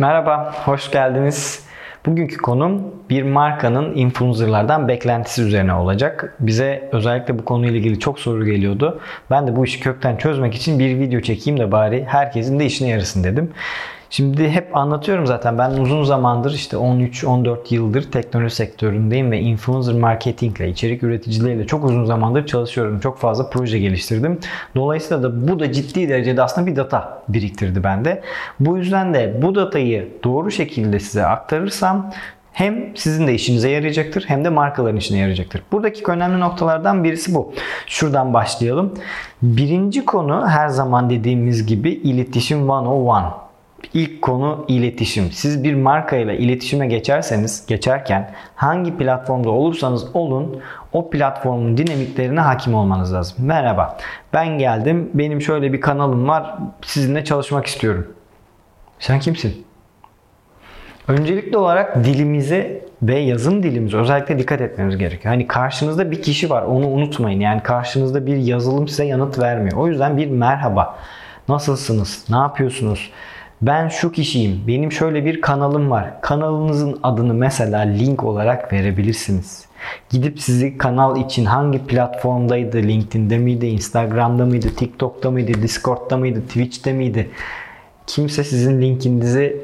Merhaba, hoş geldiniz. Bugünkü konum bir markanın influencerlardan beklentisi üzerine olacak. Bize özellikle bu konuyla ilgili çok soru geliyordu. Ben de bu işi kökten çözmek için bir video çekeyim de bari herkesin de işine yarasın dedim. Şimdi hep anlatıyorum zaten ben uzun zamandır işte 13-14 yıldır teknoloji sektöründeyim ve influencer marketingle, içerik üreticileriyle çok uzun zamandır çalışıyorum. Çok fazla proje geliştirdim. Dolayısıyla da bu da ciddi derecede aslında bir data biriktirdi bende. Bu yüzden de bu datayı doğru şekilde size aktarırsam hem sizin de işinize yarayacaktır hem de markaların işine yarayacaktır. Buradaki önemli noktalardan birisi bu. Şuradan başlayalım. Birinci konu her zaman dediğimiz gibi iletişim 101. İlk konu iletişim. Siz bir markayla iletişime geçerseniz, geçerken hangi platformda olursanız olun o platformun dinamiklerine hakim olmanız lazım. Merhaba, ben geldim. Benim şöyle bir kanalım var. Sizinle çalışmak istiyorum. Sen kimsin? Öncelikli olarak dilimize ve yazım dilimize özellikle dikkat etmemiz gerekiyor. Hani karşınızda bir kişi var onu unutmayın. Yani karşınızda bir yazılım size yanıt vermiyor. O yüzden bir merhaba. Nasılsınız? Ne yapıyorsunuz? Ben şu kişiyim. Benim şöyle bir kanalım var. Kanalınızın adını mesela link olarak verebilirsiniz. Gidip sizi kanal için hangi platformdaydı? LinkedIn'de miydi? Instagram'da mıydı? TikTok'ta mıydı? Discord'da mıydı? Twitch'te miydi? Kimse sizin linkinizi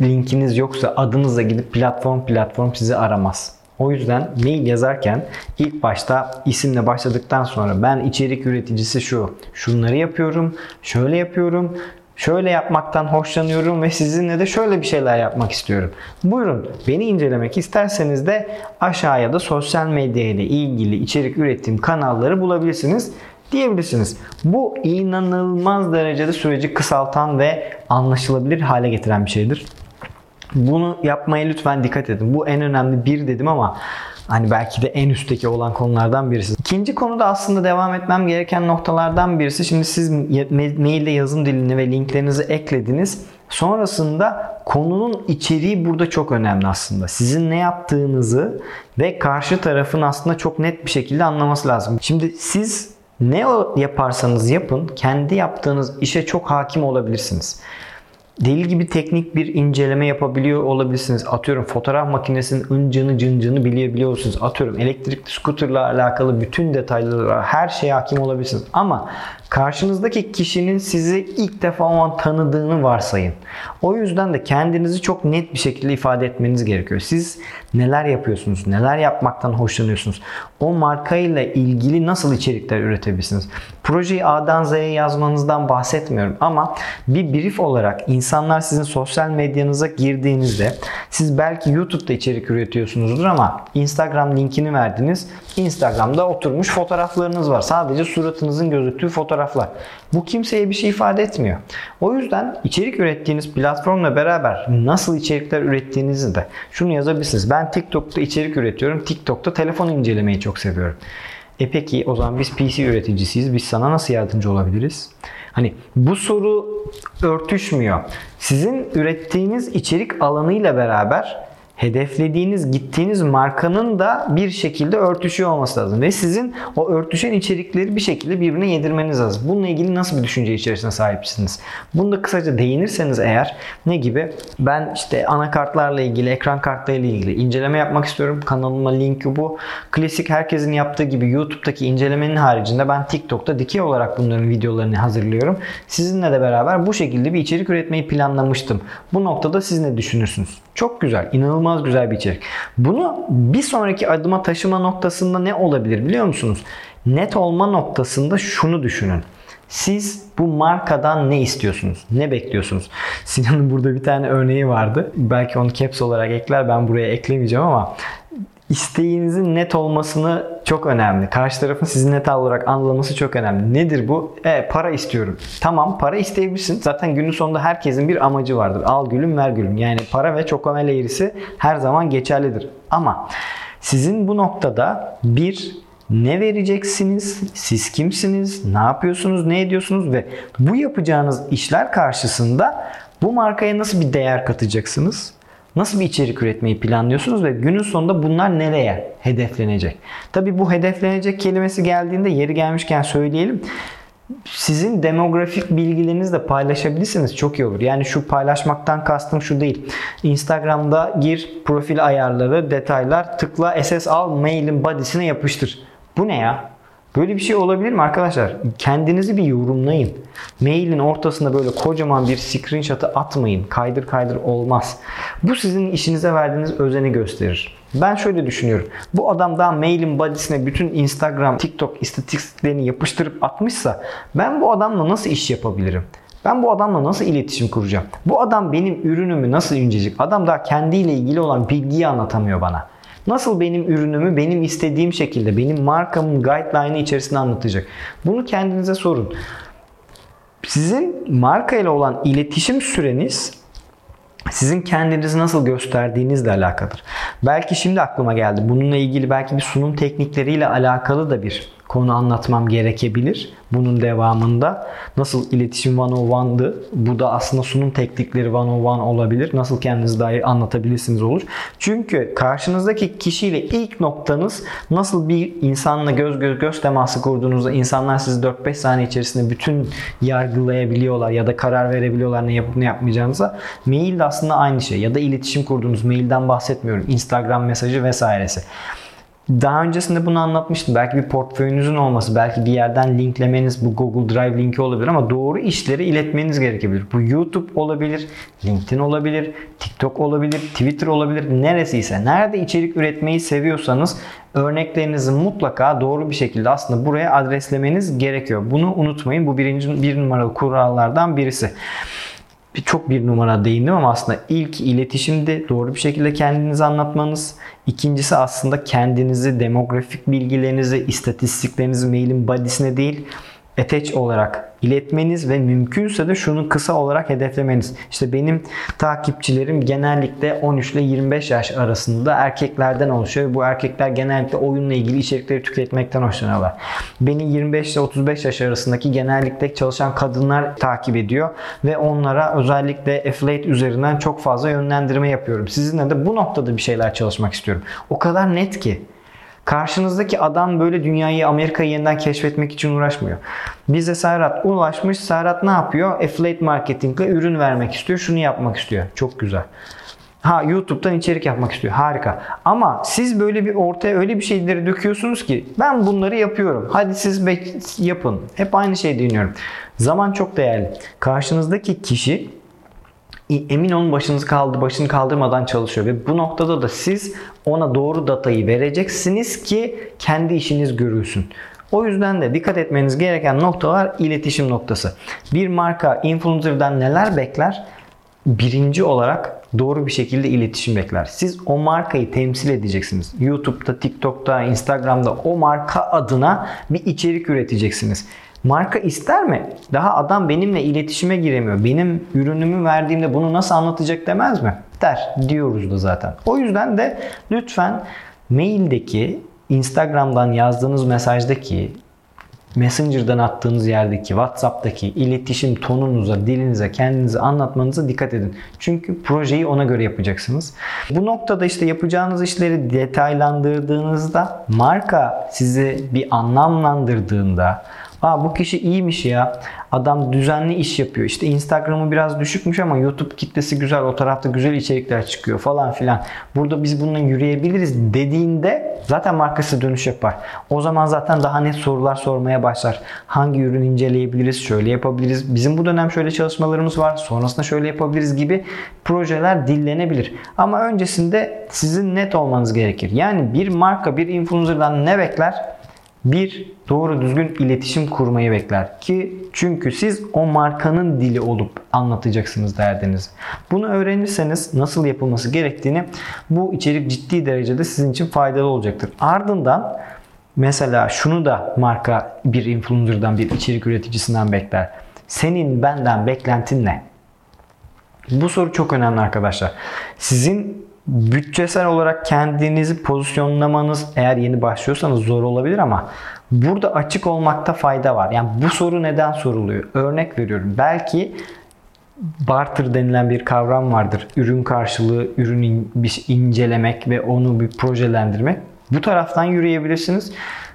linkiniz yoksa adınıza gidip platform platform sizi aramaz. O yüzden mail yazarken ilk başta isimle başladıktan sonra ben içerik üreticisi şu, şunları yapıyorum, şöyle yapıyorum, şöyle yapmaktan hoşlanıyorum ve sizinle de şöyle bir şeyler yapmak istiyorum. Buyurun beni incelemek isterseniz de aşağıya da sosyal medya ile ilgili içerik ürettiğim kanalları bulabilirsiniz diyebilirsiniz. Bu inanılmaz derecede süreci kısaltan ve anlaşılabilir hale getiren bir şeydir. Bunu yapmaya lütfen dikkat edin. Bu en önemli bir dedim ama hani belki de en üstteki olan konulardan birisi. İkinci konuda aslında devam etmem gereken noktalardan birisi. Şimdi siz mailde yazım dilini ve linklerinizi eklediniz. Sonrasında konunun içeriği burada çok önemli aslında. Sizin ne yaptığınızı ve karşı tarafın aslında çok net bir şekilde anlaması lazım. Şimdi siz ne yaparsanız yapın kendi yaptığınız işe çok hakim olabilirsiniz deli gibi teknik bir inceleme yapabiliyor olabilirsiniz. Atıyorum fotoğraf makinesinin ıncını cıncını bilebiliyorsunuz. Atıyorum elektrikli scooterla alakalı bütün detaylara her şeye hakim olabilirsiniz. Ama karşınızdaki kişinin sizi ilk defa o an tanıdığını varsayın. O yüzden de kendinizi çok net bir şekilde ifade etmeniz gerekiyor. Siz neler yapıyorsunuz? Neler yapmaktan hoşlanıyorsunuz? O markayla ilgili nasıl içerikler üretebilirsiniz? Projeyi A'dan Z'ye yazmanızdan bahsetmiyorum ama bir brief olarak insanlar sizin sosyal medyanıza girdiğinizde siz belki YouTube'da içerik üretiyorsunuzdur ama Instagram linkini verdiniz. Instagram'da oturmuş fotoğraflarınız var. Sadece suratınızın gözüktüğü fotoğraflar. Bu kimseye bir şey ifade etmiyor. O yüzden içerik ürettiğiniz platformla beraber nasıl içerikler ürettiğinizi de şunu yazabilirsiniz. Ben TikTok'ta içerik üretiyorum. TikTok'ta telefon incelemeyi çok seviyorum. E peki o zaman biz PC üreticisiyiz. Biz sana nasıl yardımcı olabiliriz? Hani bu soru örtüşmüyor. Sizin ürettiğiniz içerik alanıyla beraber hedeflediğiniz, gittiğiniz markanın da bir şekilde örtüşüyor olması lazım. Ve sizin o örtüşen içerikleri bir şekilde birbirine yedirmeniz lazım. Bununla ilgili nasıl bir düşünce içerisine sahipsiniz? Bunu da kısaca değinirseniz eğer ne gibi? Ben işte anakartlarla ilgili, ekran kartlarıyla ilgili inceleme yapmak istiyorum. Kanalıma linki bu. Klasik herkesin yaptığı gibi YouTube'daki incelemenin haricinde ben TikTok'ta dikey olarak bunların videolarını hazırlıyorum. Sizinle de beraber bu şekilde bir içerik üretmeyi planlamıştım. Bu noktada siz ne düşünürsünüz? Çok güzel, inanılmaz güzel bir içerik. Bunu bir sonraki adıma taşıma noktasında ne olabilir biliyor musunuz? Net olma noktasında şunu düşünün. Siz bu markadan ne istiyorsunuz? Ne bekliyorsunuz? Sinan'ın burada bir tane örneği vardı. Belki onu caps olarak ekler. Ben buraya eklemeyeceğim ama isteğinizin net olmasını çok önemli. Karşı tarafın sizi net olarak anlaması çok önemli. Nedir bu? E, para istiyorum. Tamam para isteyebilirsin. Zaten günün sonunda herkesin bir amacı vardır. Al gülüm ver gülüm. Yani para ve çokomel eğrisi her zaman geçerlidir. Ama sizin bu noktada bir ne vereceksiniz? Siz kimsiniz? Ne yapıyorsunuz? Ne ediyorsunuz? Ve bu yapacağınız işler karşısında bu markaya nasıl bir değer katacaksınız? Nasıl bir içerik üretmeyi planlıyorsunuz ve günün sonunda bunlar nereye hedeflenecek? Tabi bu hedeflenecek kelimesi geldiğinde yeri gelmişken söyleyelim. sizin demografik bilgilerinizi de paylaşabilirsiniz. Çok iyi olur. Yani şu paylaşmaktan kastım şu değil. Instagram'da gir profil ayarları, detaylar, tıkla SS al, mailin body'sine yapıştır. Bu ne ya? Böyle bir şey olabilir mi arkadaşlar? Kendinizi bir yorumlayın. Mailin ortasında böyle kocaman bir screenshot'ı atmayın. Kaydır kaydır olmaz. Bu sizin işinize verdiğiniz özeni gösterir. Ben şöyle düşünüyorum. Bu adam daha mailin body'sine bütün Instagram, TikTok istatistiklerini yapıştırıp atmışsa ben bu adamla nasıl iş yapabilirim? Ben bu adamla nasıl iletişim kuracağım? Bu adam benim ürünümü nasıl incecek? Adam daha kendiyle ilgili olan bilgiyi anlatamıyor bana. Nasıl benim ürünümü benim istediğim şekilde, benim markamın guideline'ı içerisinde anlatacak? Bunu kendinize sorun. Sizin marka ile olan iletişim süreniz sizin kendinizi nasıl gösterdiğinizle alakalıdır. Belki şimdi aklıma geldi. Bununla ilgili belki bir sunum teknikleriyle alakalı da bir konu anlatmam gerekebilir. Bunun devamında nasıl iletişim 101'dı. Bu da aslında sunum teknikleri 101 olabilir. Nasıl kendinizi daha iyi anlatabilirsiniz olur. Çünkü karşınızdaki kişiyle ilk noktanız nasıl bir insanla göz göz göz teması kurduğunuzda insanlar sizi 4-5 saniye içerisinde bütün yargılayabiliyorlar ya da karar verebiliyorlar ne yapıp ne yapmayacağınıza. Mail de aslında aynı şey ya da iletişim kurduğunuz mailden bahsetmiyorum. Instagram mesajı vesairesi. Daha öncesinde bunu anlatmıştım. Belki bir portföyünüzün olması, belki bir yerden linklemeniz bu Google Drive linki olabilir ama doğru işleri iletmeniz gerekebilir. Bu YouTube olabilir, LinkedIn olabilir, TikTok olabilir, Twitter olabilir. Neresi ise, nerede içerik üretmeyi seviyorsanız örneklerinizi mutlaka doğru bir şekilde aslında buraya adreslemeniz gerekiyor. Bunu unutmayın. Bu birinci bir numaralı kurallardan birisi çok bir numara değindim ama aslında ilk iletişimde doğru bir şekilde kendinizi anlatmanız. İkincisi aslında kendinizi, demografik bilgilerinizi, istatistiklerinizi mailin body'sine değil attach olarak iletmeniz ve mümkünse de şunu kısa olarak hedeflemeniz. İşte benim takipçilerim genellikle 13 ile 25 yaş arasında erkeklerden oluşuyor. Bu erkekler genellikle oyunla ilgili içerikleri tüketmekten hoşlanıyorlar. Beni 25 ile 35 yaş arasındaki genellikle çalışan kadınlar takip ediyor ve onlara özellikle affiliate üzerinden çok fazla yönlendirme yapıyorum. Sizinle de bu noktada bir şeyler çalışmak istiyorum. O kadar net ki Karşınızdaki adam böyle dünyayı, Amerika'yı yeniden keşfetmek için uğraşmıyor. Bize Serhat ulaşmış. Serhat ne yapıyor? Affiliate marketingle ürün vermek istiyor. Şunu yapmak istiyor. Çok güzel. Ha YouTube'dan içerik yapmak istiyor. Harika. Ama siz böyle bir ortaya öyle bir şeyleri döküyorsunuz ki ben bunları yapıyorum. Hadi siz yapın. Hep aynı şeyi dinliyorum. Zaman çok değerli. Karşınızdaki kişi emin olun başınız kaldı, başını kaldırmadan çalışıyor ve bu noktada da siz ona doğru datayı vereceksiniz ki kendi işiniz görülsün. O yüzden de dikkat etmeniz gereken noktalar iletişim noktası. Bir marka influencer'dan neler bekler? Birinci olarak doğru bir şekilde iletişim bekler. Siz o markayı temsil edeceksiniz. YouTube'da, TikTok'ta, Instagram'da o marka adına bir içerik üreteceksiniz. Marka ister mi? Daha adam benimle iletişime giremiyor. Benim ürünümü verdiğimde bunu nasıl anlatacak demez mi? Der diyoruz da zaten. O yüzden de lütfen maildeki, Instagram'dan yazdığınız mesajdaki, Messenger'dan attığınız yerdeki, WhatsApp'taki iletişim tonunuza, dilinize, kendinizi anlatmanıza dikkat edin. Çünkü projeyi ona göre yapacaksınız. Bu noktada işte yapacağınız işleri detaylandırdığınızda, marka sizi bir anlamlandırdığında, Aa bu kişi iyiymiş ya. Adam düzenli iş yapıyor. İşte Instagram'ı biraz düşükmüş ama YouTube kitlesi güzel. O tarafta güzel içerikler çıkıyor falan filan. Burada biz bununla yürüyebiliriz dediğinde zaten markası dönüş yapar. O zaman zaten daha net sorular sormaya başlar. Hangi ürün inceleyebiliriz? Şöyle yapabiliriz. Bizim bu dönem şöyle çalışmalarımız var. Sonrasında şöyle yapabiliriz gibi projeler dillenebilir. Ama öncesinde sizin net olmanız gerekir. Yani bir marka bir influencer'dan ne bekler? Bir doğru düzgün iletişim kurmayı bekler ki çünkü siz o markanın dili olup anlatacaksınız derdinizi. Bunu öğrenirseniz nasıl yapılması gerektiğini bu içerik ciddi derecede sizin için faydalı olacaktır. Ardından mesela şunu da marka bir influencer'dan bir içerik üreticisinden bekler. Senin benden beklentin ne? Bu soru çok önemli arkadaşlar. Sizin bütçesel olarak kendinizi pozisyonlamanız eğer yeni başlıyorsanız zor olabilir ama burada açık olmakta fayda var. Yani bu soru neden soruluyor? Örnek veriyorum. Belki barter denilen bir kavram vardır. Ürün karşılığı, ürünü incelemek ve onu bir projelendirmek. Bu taraftan yürüyebilirsiniz.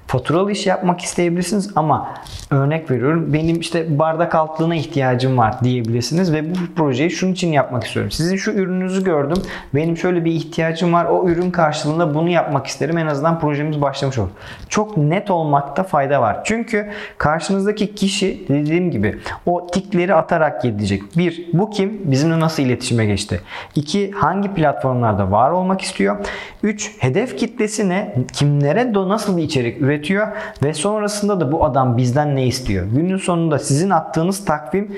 Faturalı iş yapmak isteyebilirsiniz ama örnek veriyorum benim işte bardak altlığına ihtiyacım var diyebilirsiniz ve bu projeyi şunun için yapmak istiyorum. Sizin şu ürününüzü gördüm. Benim şöyle bir ihtiyacım var. O ürün karşılığında bunu yapmak isterim. En azından projemiz başlamış olur. Çok net olmakta fayda var. Çünkü karşınızdaki kişi dediğim gibi o tikleri atarak gidecek. Bir, bu kim? Bizimle nasıl iletişime geçti? İki, hangi platformlarda var olmak istiyor? Üç, hedef kitlesi ne? Kimlere do nasıl bir içerik üretiyor? Ve sonrasında da bu adam bizden ne istiyor? Günün sonunda sizin attığınız takvim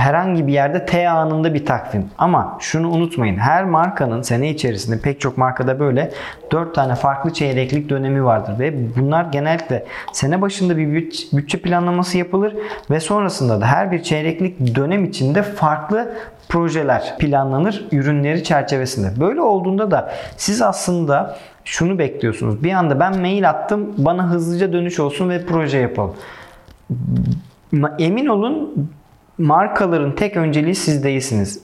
herhangi bir yerde T anında bir takvim. Ama şunu unutmayın. Her markanın sene içerisinde pek çok markada böyle 4 tane farklı çeyreklik dönemi vardır ve bunlar genellikle sene başında bir bütçe planlaması yapılır ve sonrasında da her bir çeyreklik dönem içinde farklı projeler planlanır ürünleri çerçevesinde. Böyle olduğunda da siz aslında şunu bekliyorsunuz. Bir anda ben mail attım bana hızlıca dönüş olsun ve proje yapalım. Emin olun markaların tek önceliği siz değilsiniz.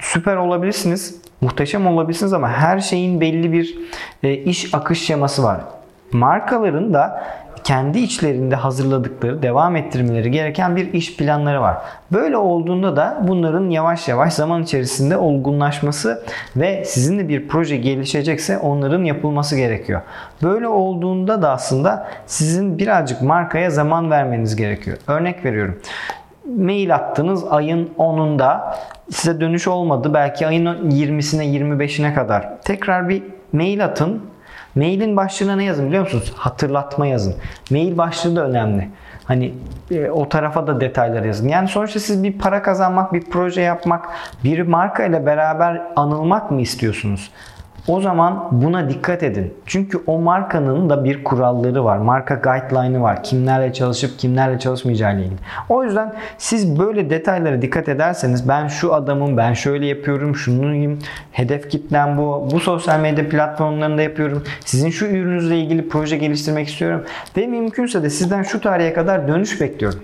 süper olabilirsiniz, muhteşem olabilirsiniz ama her şeyin belli bir e, iş akış şeması var. Markaların da kendi içlerinde hazırladıkları, devam ettirmeleri gereken bir iş planları var. Böyle olduğunda da bunların yavaş yavaş zaman içerisinde olgunlaşması ve sizinle bir proje gelişecekse onların yapılması gerekiyor. Böyle olduğunda da aslında sizin birazcık markaya zaman vermeniz gerekiyor. Örnek veriyorum mail attınız ayın 10'unda size dönüş olmadı. Belki ayın 20'sine 25'ine kadar. Tekrar bir mail atın. Mailin başlığına ne yazın biliyor musunuz? Hatırlatma yazın. Mail başlığı da önemli. Hani e, o tarafa da detaylar yazın. Yani sonuçta siz bir para kazanmak, bir proje yapmak, bir marka ile beraber anılmak mı istiyorsunuz? O zaman buna dikkat edin. Çünkü o markanın da bir kuralları var. Marka guideline'ı var. Kimlerle çalışıp kimlerle çalışmayacağı ile ilgili. O yüzden siz böyle detaylara dikkat ederseniz ben şu adamım, ben şöyle yapıyorum, şununuyum, hedef kitlem bu, bu sosyal medya platformlarında yapıyorum. Sizin şu ürününüzle ilgili proje geliştirmek istiyorum. Ve mümkünse de sizden şu tarihe kadar dönüş bekliyorum.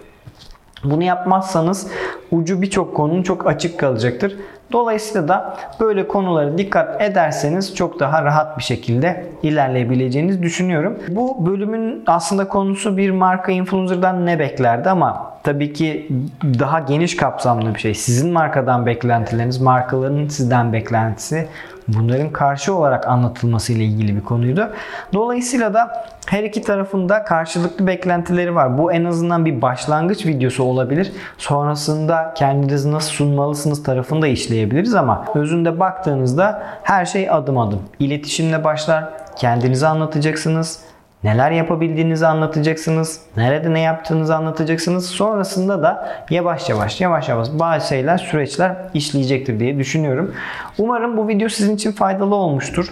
Bunu yapmazsanız ucu birçok konunun çok açık kalacaktır. Dolayısıyla da böyle konulara dikkat ederseniz çok daha rahat bir şekilde ilerleyebileceğinizi düşünüyorum. Bu bölümün aslında konusu bir marka influencer'dan ne beklerdi ama tabii ki daha geniş kapsamlı bir şey. Sizin markadan beklentileriniz, markaların sizden beklentisi bunların karşı olarak anlatılması ile ilgili bir konuydu. Dolayısıyla da her iki tarafında karşılıklı beklentileri var. Bu en azından bir başlangıç videosu olabilir. Sonrasında kendinizi nasıl sunmalısınız tarafında işleyebiliriz ama özünde baktığınızda her şey adım adım. İletişimle başlar. Kendinizi anlatacaksınız Neler yapabildiğinizi anlatacaksınız. Nerede ne yaptığınızı anlatacaksınız. Sonrasında da yavaş yavaş yavaş yavaş bazı şeyler süreçler işleyecektir diye düşünüyorum. Umarım bu video sizin için faydalı olmuştur.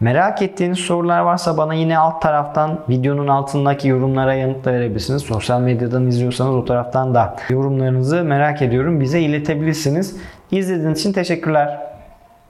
Merak ettiğiniz sorular varsa bana yine alt taraftan videonun altındaki yorumlara yanıt verebilirsiniz. Sosyal medyadan izliyorsanız o taraftan da yorumlarınızı merak ediyorum. Bize iletebilirsiniz. İzlediğiniz için teşekkürler.